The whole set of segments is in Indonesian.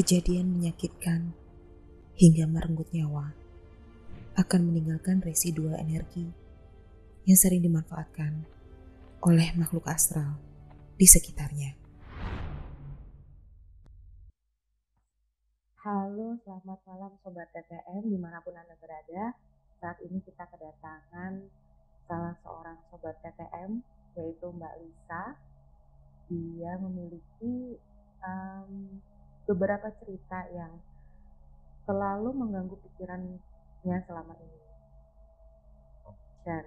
kejadian menyakitkan hingga merenggut nyawa akan meninggalkan residual energi yang sering dimanfaatkan oleh makhluk astral di sekitarnya. Halo, selamat malam Sobat TTM di mana pun Anda berada. Saat ini kita kedatangan salah seorang Sobat TTM yaitu Mbak Lisa. Dia memiliki um, beberapa cerita yang selalu mengganggu pikirannya selama ini. Dan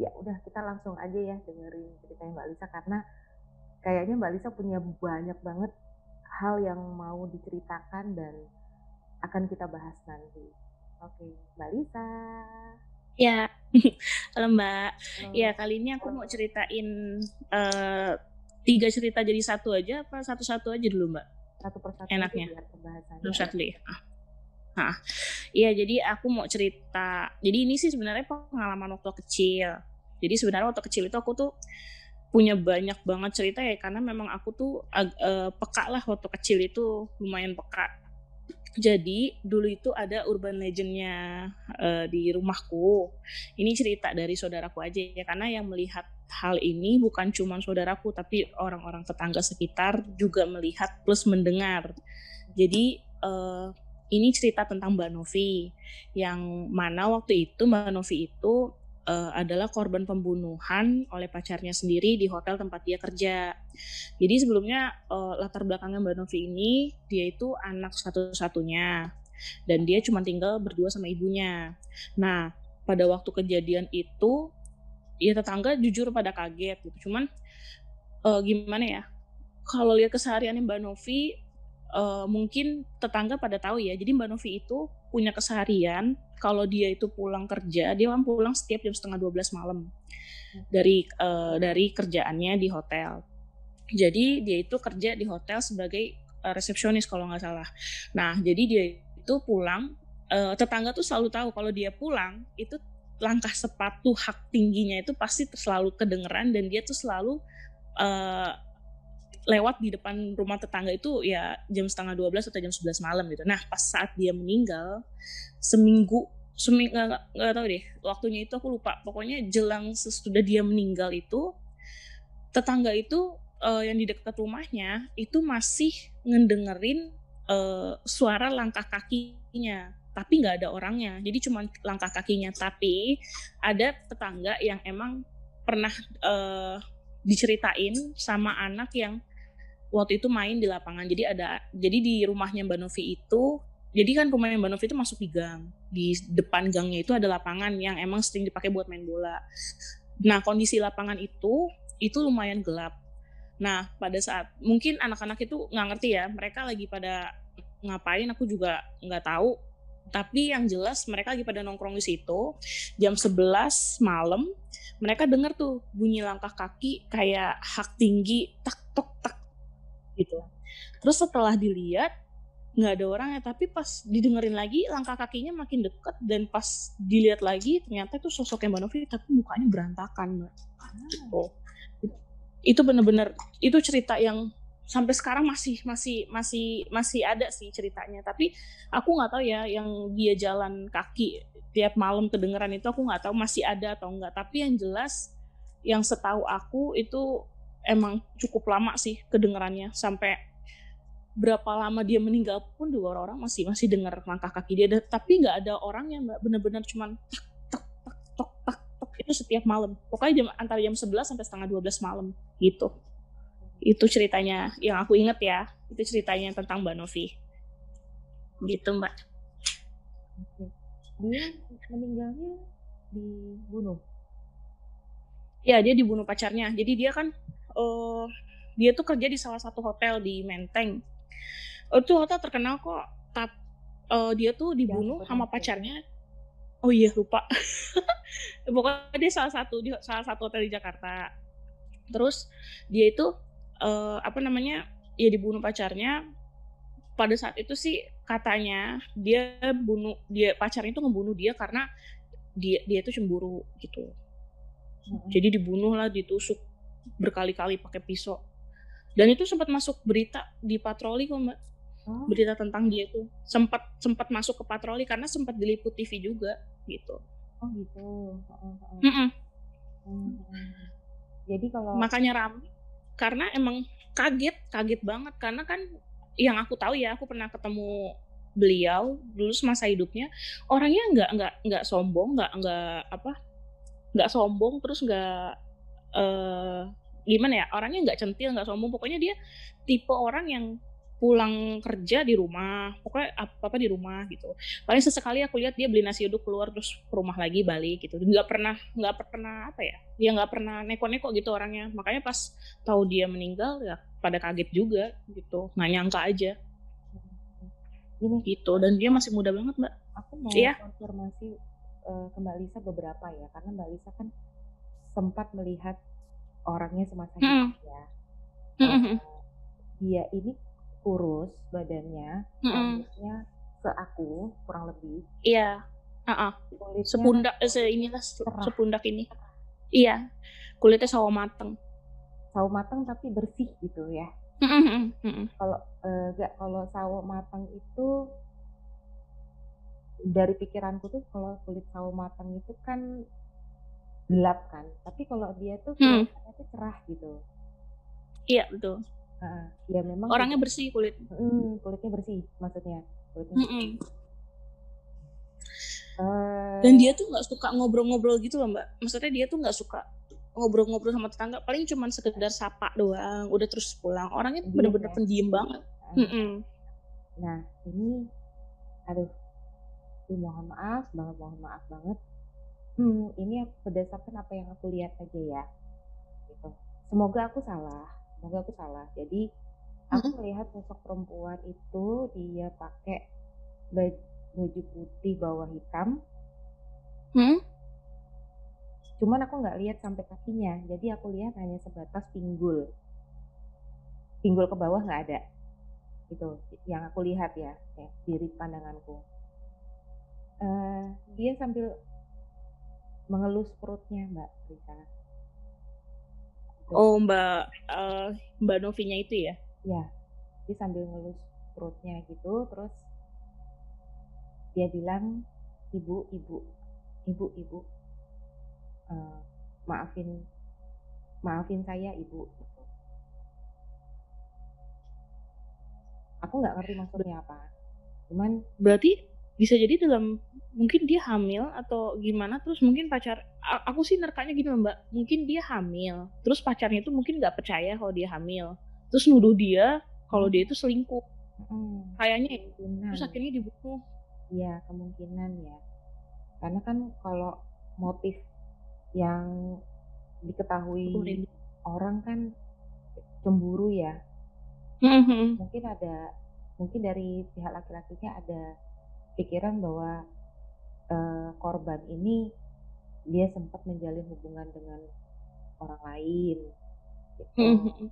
ya udah kita langsung aja ya dengerin ceritanya Mbak Lisa karena kayaknya Mbak Lisa punya banyak banget hal yang mau diceritakan dan akan kita bahas nanti. Oke, Mbak Lisa. Ya, halo Mbak. Halo. Ya kali ini aku mau ceritain uh, tiga cerita jadi satu aja apa satu-satu aja dulu Mbak? Satu persatu. Enaknya. Satu satu ya. Nah, iya jadi aku mau cerita. Jadi ini sih sebenarnya pengalaman waktu kecil. Jadi sebenarnya waktu kecil itu aku tuh punya banyak banget cerita ya karena memang aku tuh uh, peka lah waktu kecil itu lumayan peka. Jadi dulu itu ada urban legendnya uh, di rumahku. Ini cerita dari saudaraku aja ya karena yang melihat hal ini bukan cuma saudaraku tapi orang-orang tetangga sekitar juga melihat plus mendengar. Jadi uh, ini cerita tentang Mbak Novi yang mana waktu itu Mbak Novi itu uh, adalah korban pembunuhan oleh pacarnya sendiri di hotel tempat dia kerja. Jadi sebelumnya uh, latar belakangnya Mbak Novi ini dia itu anak satu-satunya dan dia cuma tinggal berdua sama ibunya. Nah pada waktu kejadian itu ya tetangga jujur pada kaget gitu. Cuman uh, gimana ya? Kalau lihat kesehariannya Mbak Novi uh, mungkin tetangga pada tahu ya. Jadi Mbak Novi itu punya keseharian kalau dia itu pulang kerja, dia kan pulang setiap jam setengah 12 malam dari uh, dari kerjaannya di hotel. Jadi dia itu kerja di hotel sebagai uh, resepsionis kalau nggak salah. Nah, jadi dia itu pulang, uh, tetangga tuh selalu tahu kalau dia pulang itu langkah sepatu hak tingginya itu pasti selalu kedengeran dan dia tuh selalu uh, lewat di depan rumah tetangga itu ya jam setengah 12 atau jam 11 malam gitu. Nah pas saat dia meninggal seminggu seminggu nggak tahu deh waktunya itu aku lupa. Pokoknya jelang sesudah dia meninggal itu tetangga itu uh, yang di dekat rumahnya itu masih ngedengerin uh, suara langkah kakinya tapi nggak ada orangnya jadi cuma langkah kakinya tapi ada tetangga yang emang pernah uh, diceritain sama anak yang waktu itu main di lapangan. Jadi ada jadi di rumahnya Mbak Novi itu jadi kan rumahnya Mbak Novi itu masuk di gang. Di depan gangnya itu ada lapangan yang emang sering dipakai buat main bola. Nah, kondisi lapangan itu itu lumayan gelap. Nah, pada saat mungkin anak-anak itu nggak ngerti ya, mereka lagi pada ngapain aku juga nggak tahu. Tapi yang jelas mereka lagi pada nongkrong di situ. Jam 11 malam, mereka dengar tuh bunyi langkah kaki kayak hak tinggi tak tok tak gitu. Terus setelah dilihat nggak ada orangnya. Tapi pas didengerin lagi langkah kakinya makin deket. Dan pas dilihat lagi ternyata itu sosoknya Mbak Novi tapi mukanya berantakan Mbak. Oh. itu bener-bener itu cerita yang sampai sekarang masih masih masih masih ada sih ceritanya. Tapi aku nggak tahu ya yang dia jalan kaki tiap malam kedengeran itu aku nggak tahu masih ada atau enggak tapi yang jelas yang setahu aku itu emang cukup lama sih kedengarannya sampai berapa lama dia meninggal pun dua orang masih masih dengar langkah kaki dia. Tapi nggak ada orang yang benar-benar cuman tak tak tak tak tak itu setiap malam. Pokoknya jam antara jam 11 sampai setengah 12 malam gitu. Itu ceritanya yang aku inget ya. Itu ceritanya tentang Mbak Novi. Gitu Mbak. Dia meninggalnya dibunuh? Ya dia dibunuh pacarnya. Jadi dia kan uh, dia tuh kerja di salah satu hotel di Menteng. Oh, itu hotel terkenal kok. Tap, uh, dia tuh dibunuh ya, sama pacarnya. Oh iya lupa. Pokoknya dia salah satu di salah satu hotel di Jakarta. Terus dia itu uh, apa namanya? Ya dibunuh pacarnya. Pada saat itu sih katanya dia bunuh dia pacarnya itu ngebunuh dia karena dia dia itu cemburu gitu. Hmm. Jadi dibunuh lah, ditusuk berkali-kali pakai pisau. Dan itu sempat masuk berita di patroli kok mbak. oh. berita tentang dia tuh sempat sempat masuk ke patroli karena sempat diliput TV juga gitu oh gitu mm -mm. Hmm. jadi kalau makanya ram karena emang kaget kaget banget karena kan yang aku tahu ya aku pernah ketemu beliau dulu semasa hidupnya orangnya nggak nggak nggak sombong nggak nggak apa nggak sombong terus nggak uh, gimana ya orangnya nggak centil nggak sombong. Pokoknya dia tipe orang yang pulang kerja di rumah pokoknya apa apa di rumah gitu. Paling sesekali aku lihat dia beli nasi uduk keluar terus ke rumah lagi balik gitu. Nggak pernah nggak pernah apa ya dia nggak pernah neko-neko gitu orangnya. Makanya pas tahu dia meninggal ya pada kaget juga gitu. Nggak nyangka aja. Gitu. Dan dia masih muda banget mbak. aku mau iya? konfirmasi uh, ke mbak Lisa beberapa ya karena mbak Lisa kan sempat melihat orangnya semasa hmm. ya uh, dia ini kurus badannya, mm -mm. rambutnya seaku kurang lebih. Iya. Uh -uh. Sepundak, eh, se inilah sepundak ini. Iya. Kulitnya sawo mateng. Sawo mateng tapi bersih gitu ya. Kalau enggak uh, kalau sawo mateng itu dari pikiranku tuh kalau kulit sawo mateng itu kan gelap kan. Tapi kalau dia tuh hmm. tuh cerah gitu. Iya betul. Heeh, ya memang Orangnya bersih kulit. Mhm, kulitnya bersih maksudnya, kulitnya bersih. Uh, Dan dia tuh nggak suka ngobrol-ngobrol gitu loh Mbak. Maksudnya dia tuh nggak suka ngobrol-ngobrol sama tetangga. Paling cuma sekedar sapa doang, udah terus pulang. Orangnya iya, bener-bener ya? pendiam banget. Uh, Nah ini, aduh, mohon maaf banget, mohon maaf banget. Hmm, ini berdasarkan apa yang aku lihat aja ya, gitu. Semoga aku salah semoga aku salah. Jadi aku melihat sosok perempuan itu dia pakai baju putih bawah hitam. Hmm? cuman aku nggak lihat sampai kakinya jadi aku lihat hanya sebatas pinggul. Pinggul ke bawah nggak ada itu yang aku lihat ya, ya diri pandanganku. Uh, dia sambil mengelus perutnya mbak Risa Oh Mbak uh, Mbak Novinya itu ya? Ya, dia sambil ngelus perutnya gitu, terus dia bilang, ibu, ibu, ibu, ibu, uh, maafin, maafin saya ibu. Gitu. Aku nggak ngerti maksudnya apa. Cuman berarti bisa jadi dalam mungkin dia hamil atau gimana terus mungkin pacar aku sih nerkanya gini mbak. Mungkin dia hamil terus pacarnya itu mungkin nggak percaya kalau dia hamil. Terus nuduh dia kalau dia itu selingkuh. Hmm. kayaknya terus akhirnya dibunuh. Iya kemungkinan ya. Karena kan kalau motif yang diketahui orang kan cemburu ya. Mm-hmm. mungkin ada mungkin dari pihak laki-lakinya ada pikiran bahwa uh, korban ini dia sempat menjalin hubungan dengan orang lain gitu. Hmm.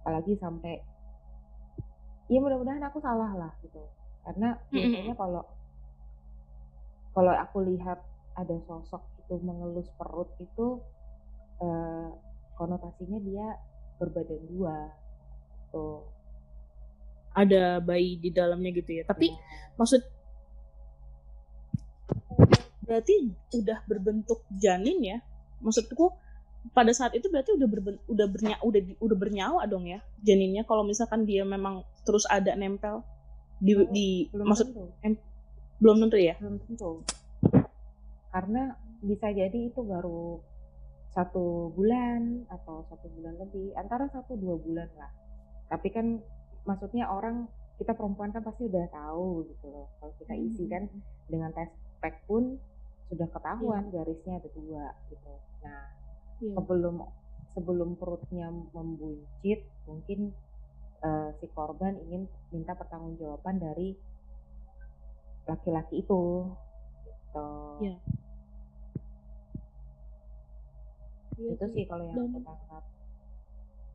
apalagi sampai ya mudah-mudahan aku salah lah gitu karena hmm. biasanya kalau kalau aku lihat ada sosok itu mengelus perut itu eh, konotasinya dia berbadan dua tuh ada bayi di dalamnya gitu ya tapi ya. maksud berarti udah berbentuk janin ya? Maksudku pada saat itu berarti udah berben, udah bernya udah udah bernyawa dong ya janinnya. Kalau misalkan dia memang terus ada nempel di belum, di belum maksud tentu. Em, belum tentu ya? Belum tentu. Karena bisa jadi itu baru satu bulan atau satu bulan lebih antara satu dua bulan lah. Tapi kan maksudnya orang kita perempuan kan pasti udah tahu gitu loh. Kalau kita isi kan hmm. dengan tes pack pun sudah ketahuan yeah. garisnya ada dua gitu. Nah yeah. sebelum sebelum perutnya membuncit mungkin uh, si korban ingin minta pertanggungjawaban dari laki-laki itu gitu. Yeah. Iya itu sih kalau yang aku tangkap.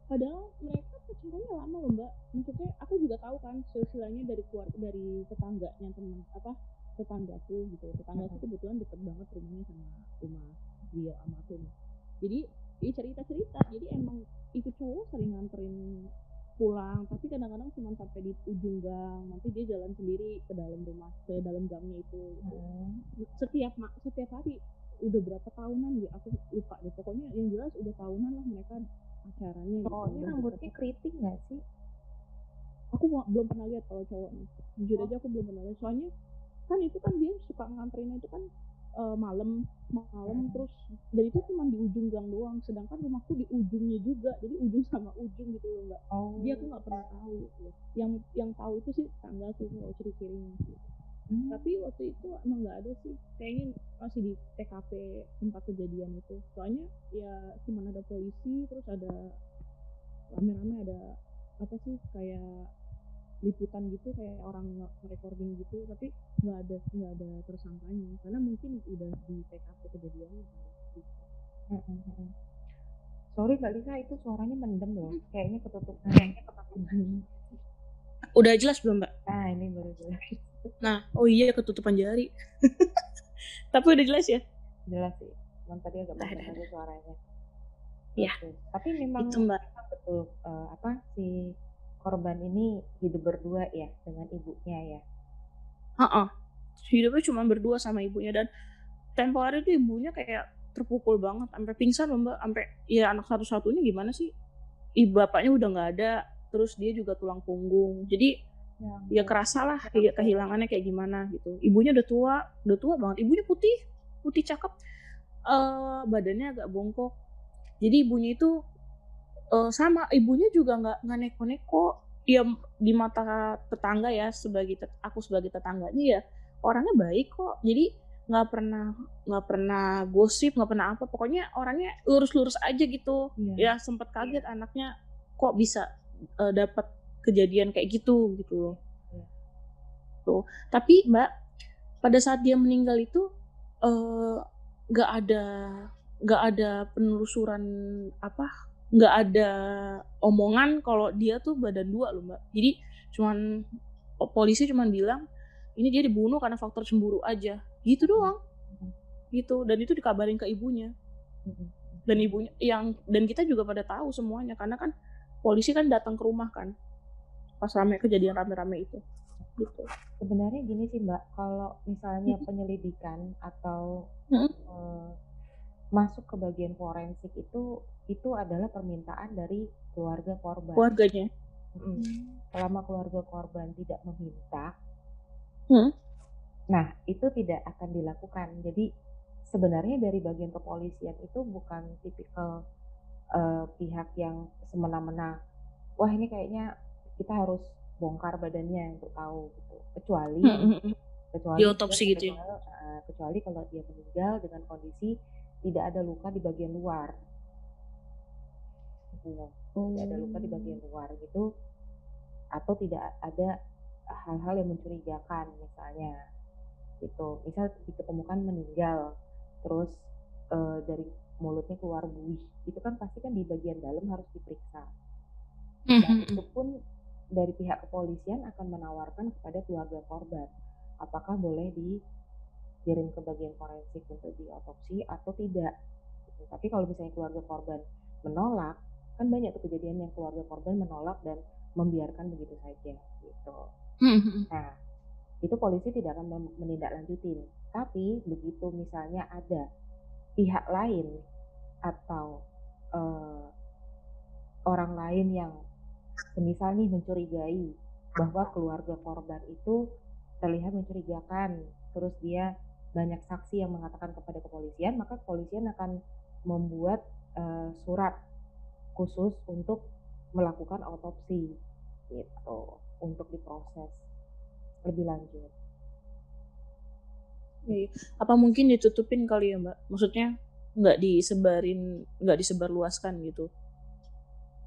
Padahal mereka pacarannya lama loh mbak. Maksudnya aku juga tahu kan silsilahnya dari keluarga dari tetangganya teman apa tetanggaku gitu. Tetanggaku kebetulan deket banget rumahnya sama rumah dia sama aku nih. Jadi dia cerita cerita jadi emang itu cowok sering nganterin pulang tapi kadang-kadang cuma sampai di ujung gang. Nanti dia jalan sendiri ke dalam rumah ke dalam gangnya itu. Hmm. setiap setiap hari udah berapa tahunan ya aku lupa deh. Pokoknya yang jelas udah tahunan lah mereka acaranya oh gitu. rambutnya keriting nggak sih? Aku belum pernah lihat kalau cowoknya jujur oh. aja aku belum pernah lihat. Soalnya kan itu kan dia suka nganterin itu kan uh, malam malam terus dan itu cuma di ujung gang doang sedangkan rumahku di ujungnya juga jadi ujung sama ujung gitu loh mbak oh. dia aku nggak pernah tahu gitu yang yang tahu itu sih tanggal tuh kalau ciri cirinya gitu. Hmm. Tapi waktu itu emang nggak ada sih. Kayaknya masih di TKP tempat kejadian itu. Soalnya ya cuma ada polisi, terus ada rame-rame ada apa sih kayak liputan gitu kayak orang recording gitu tapi nggak ada nggak ada tersangkanya. Karena mungkin udah di TKP kejadiannya. Sorry mbak Lisa itu suaranya mendem loh. Kayaknya ketutup kayaknya ketutupan udah jelas belum mbak? Ah ini baru jelas. Nah oh iya ketutupan jari. Tapi udah jelas ya? Jelas sih. Cuman tadi agak ada suaranya. Iya. Tapi memang itu mbak. betul uh, apa si korban ini hidup berdua ya dengan ibunya ya. Heeh. Hidupnya cuma berdua sama ibunya dan tempo hari itu ibunya kayak terpukul banget sampai pingsan loh mbak. Sampai ya anak satu-satunya gimana sih? Ibu bapaknya udah nggak ada terus dia juga tulang punggung. Jadi ya, ya kerasa lah kayak kehilangannya kayak gimana gitu. Ibunya udah tua udah tua banget. Ibunya putih putih cakep. Uh, badannya agak bongkok. Jadi ibunya itu uh, sama ibunya juga nggak nggak neko-neko dia di mata tetangga ya sebagai aku sebagai tetangganya ya orangnya baik kok jadi nggak pernah nggak pernah gosip nggak pernah apa pokoknya orangnya lurus-lurus aja gitu yeah. ya sempet kaget yeah. anaknya kok bisa uh, dapat kejadian kayak gitu gitu yeah. tuh tapi mbak pada saat dia meninggal itu nggak uh, ada nggak ada penelusuran apa nggak ada omongan kalau dia tuh badan dua loh mbak. Jadi cuman polisi cuman bilang ini dia dibunuh karena faktor cemburu aja. Gitu doang. Gitu. Dan itu dikabarin ke ibunya. Dan ibunya yang dan kita juga pada tahu semuanya karena kan polisi kan datang ke rumah kan pas rame kejadian rame-rame itu. Gitu. Sebenarnya gini sih mbak. Kalau misalnya penyelidikan atau uh, masuk ke bagian forensik itu itu adalah permintaan dari keluarga korban. Keluarganya. Hmm. Selama keluarga korban tidak meminta, hmm. nah itu tidak akan dilakukan. Jadi sebenarnya dari bagian kepolisian itu bukan tipikal uh, pihak yang semena-mena. Wah ini kayaknya kita harus bongkar badannya untuk tahu gitu. Kecuali hmm. kecuali di otopsi gitu ya. Uh, kecuali kalau dia meninggal dengan kondisi tidak ada luka di bagian luar. Gitu tidak ada luka di bagian oh. luar gitu. Atau tidak ada hal-hal yang mencurigakan misalnya. Gitu. Misal ditemukan meninggal terus e, dari mulutnya keluar buih. Itu kan pasti kan di bagian dalam harus diperiksa. Dan mm-hmm. itu pun dari pihak kepolisian akan menawarkan kepada keluarga korban apakah boleh dikirim ke bagian forensik untuk diotopsi atau tidak gitu. tapi kalau misalnya keluarga korban menolak kan banyak tuh kejadian yang keluarga korban menolak dan membiarkan begitu saja gitu. Hmm. Nah, itu polisi tidak akan menindaklanjutin. Tapi begitu misalnya ada pihak lain atau uh, orang lain yang semisal nih mencurigai bahwa keluarga korban itu terlihat mencurigakan, terus dia banyak saksi yang mengatakan kepada kepolisian, maka kepolisian akan membuat uh, surat khusus untuk melakukan autopsi gitu untuk diproses lebih lanjut. Apa mungkin ditutupin kali ya mbak? Maksudnya nggak disebarin, nggak disebarluaskan gitu?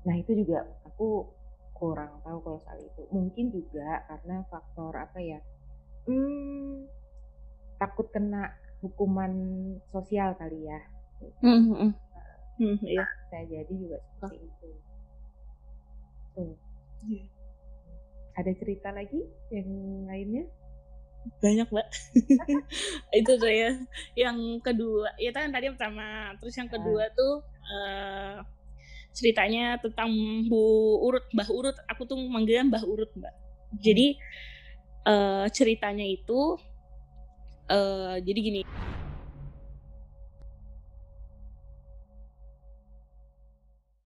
Nah itu juga aku kurang tahu kalau soal itu. Mungkin juga karena faktor apa ya? Hmm, takut kena hukuman sosial kali ya. Gitu. Mm -hmm. Hmm, iya. Bisa jadi juga seperti oh. itu. Tuh. Yeah. Ada cerita lagi yang lainnya? Banyak, Mbak. itu saya. Yang kedua, ya kan tadi pertama, terus yang kedua ah. tuh uh, ceritanya tentang Bu Urut, Mbah Urut. Aku tuh manggilnya Mbah Urut, Mbak. Jadi uh, ceritanya itu uh, jadi gini.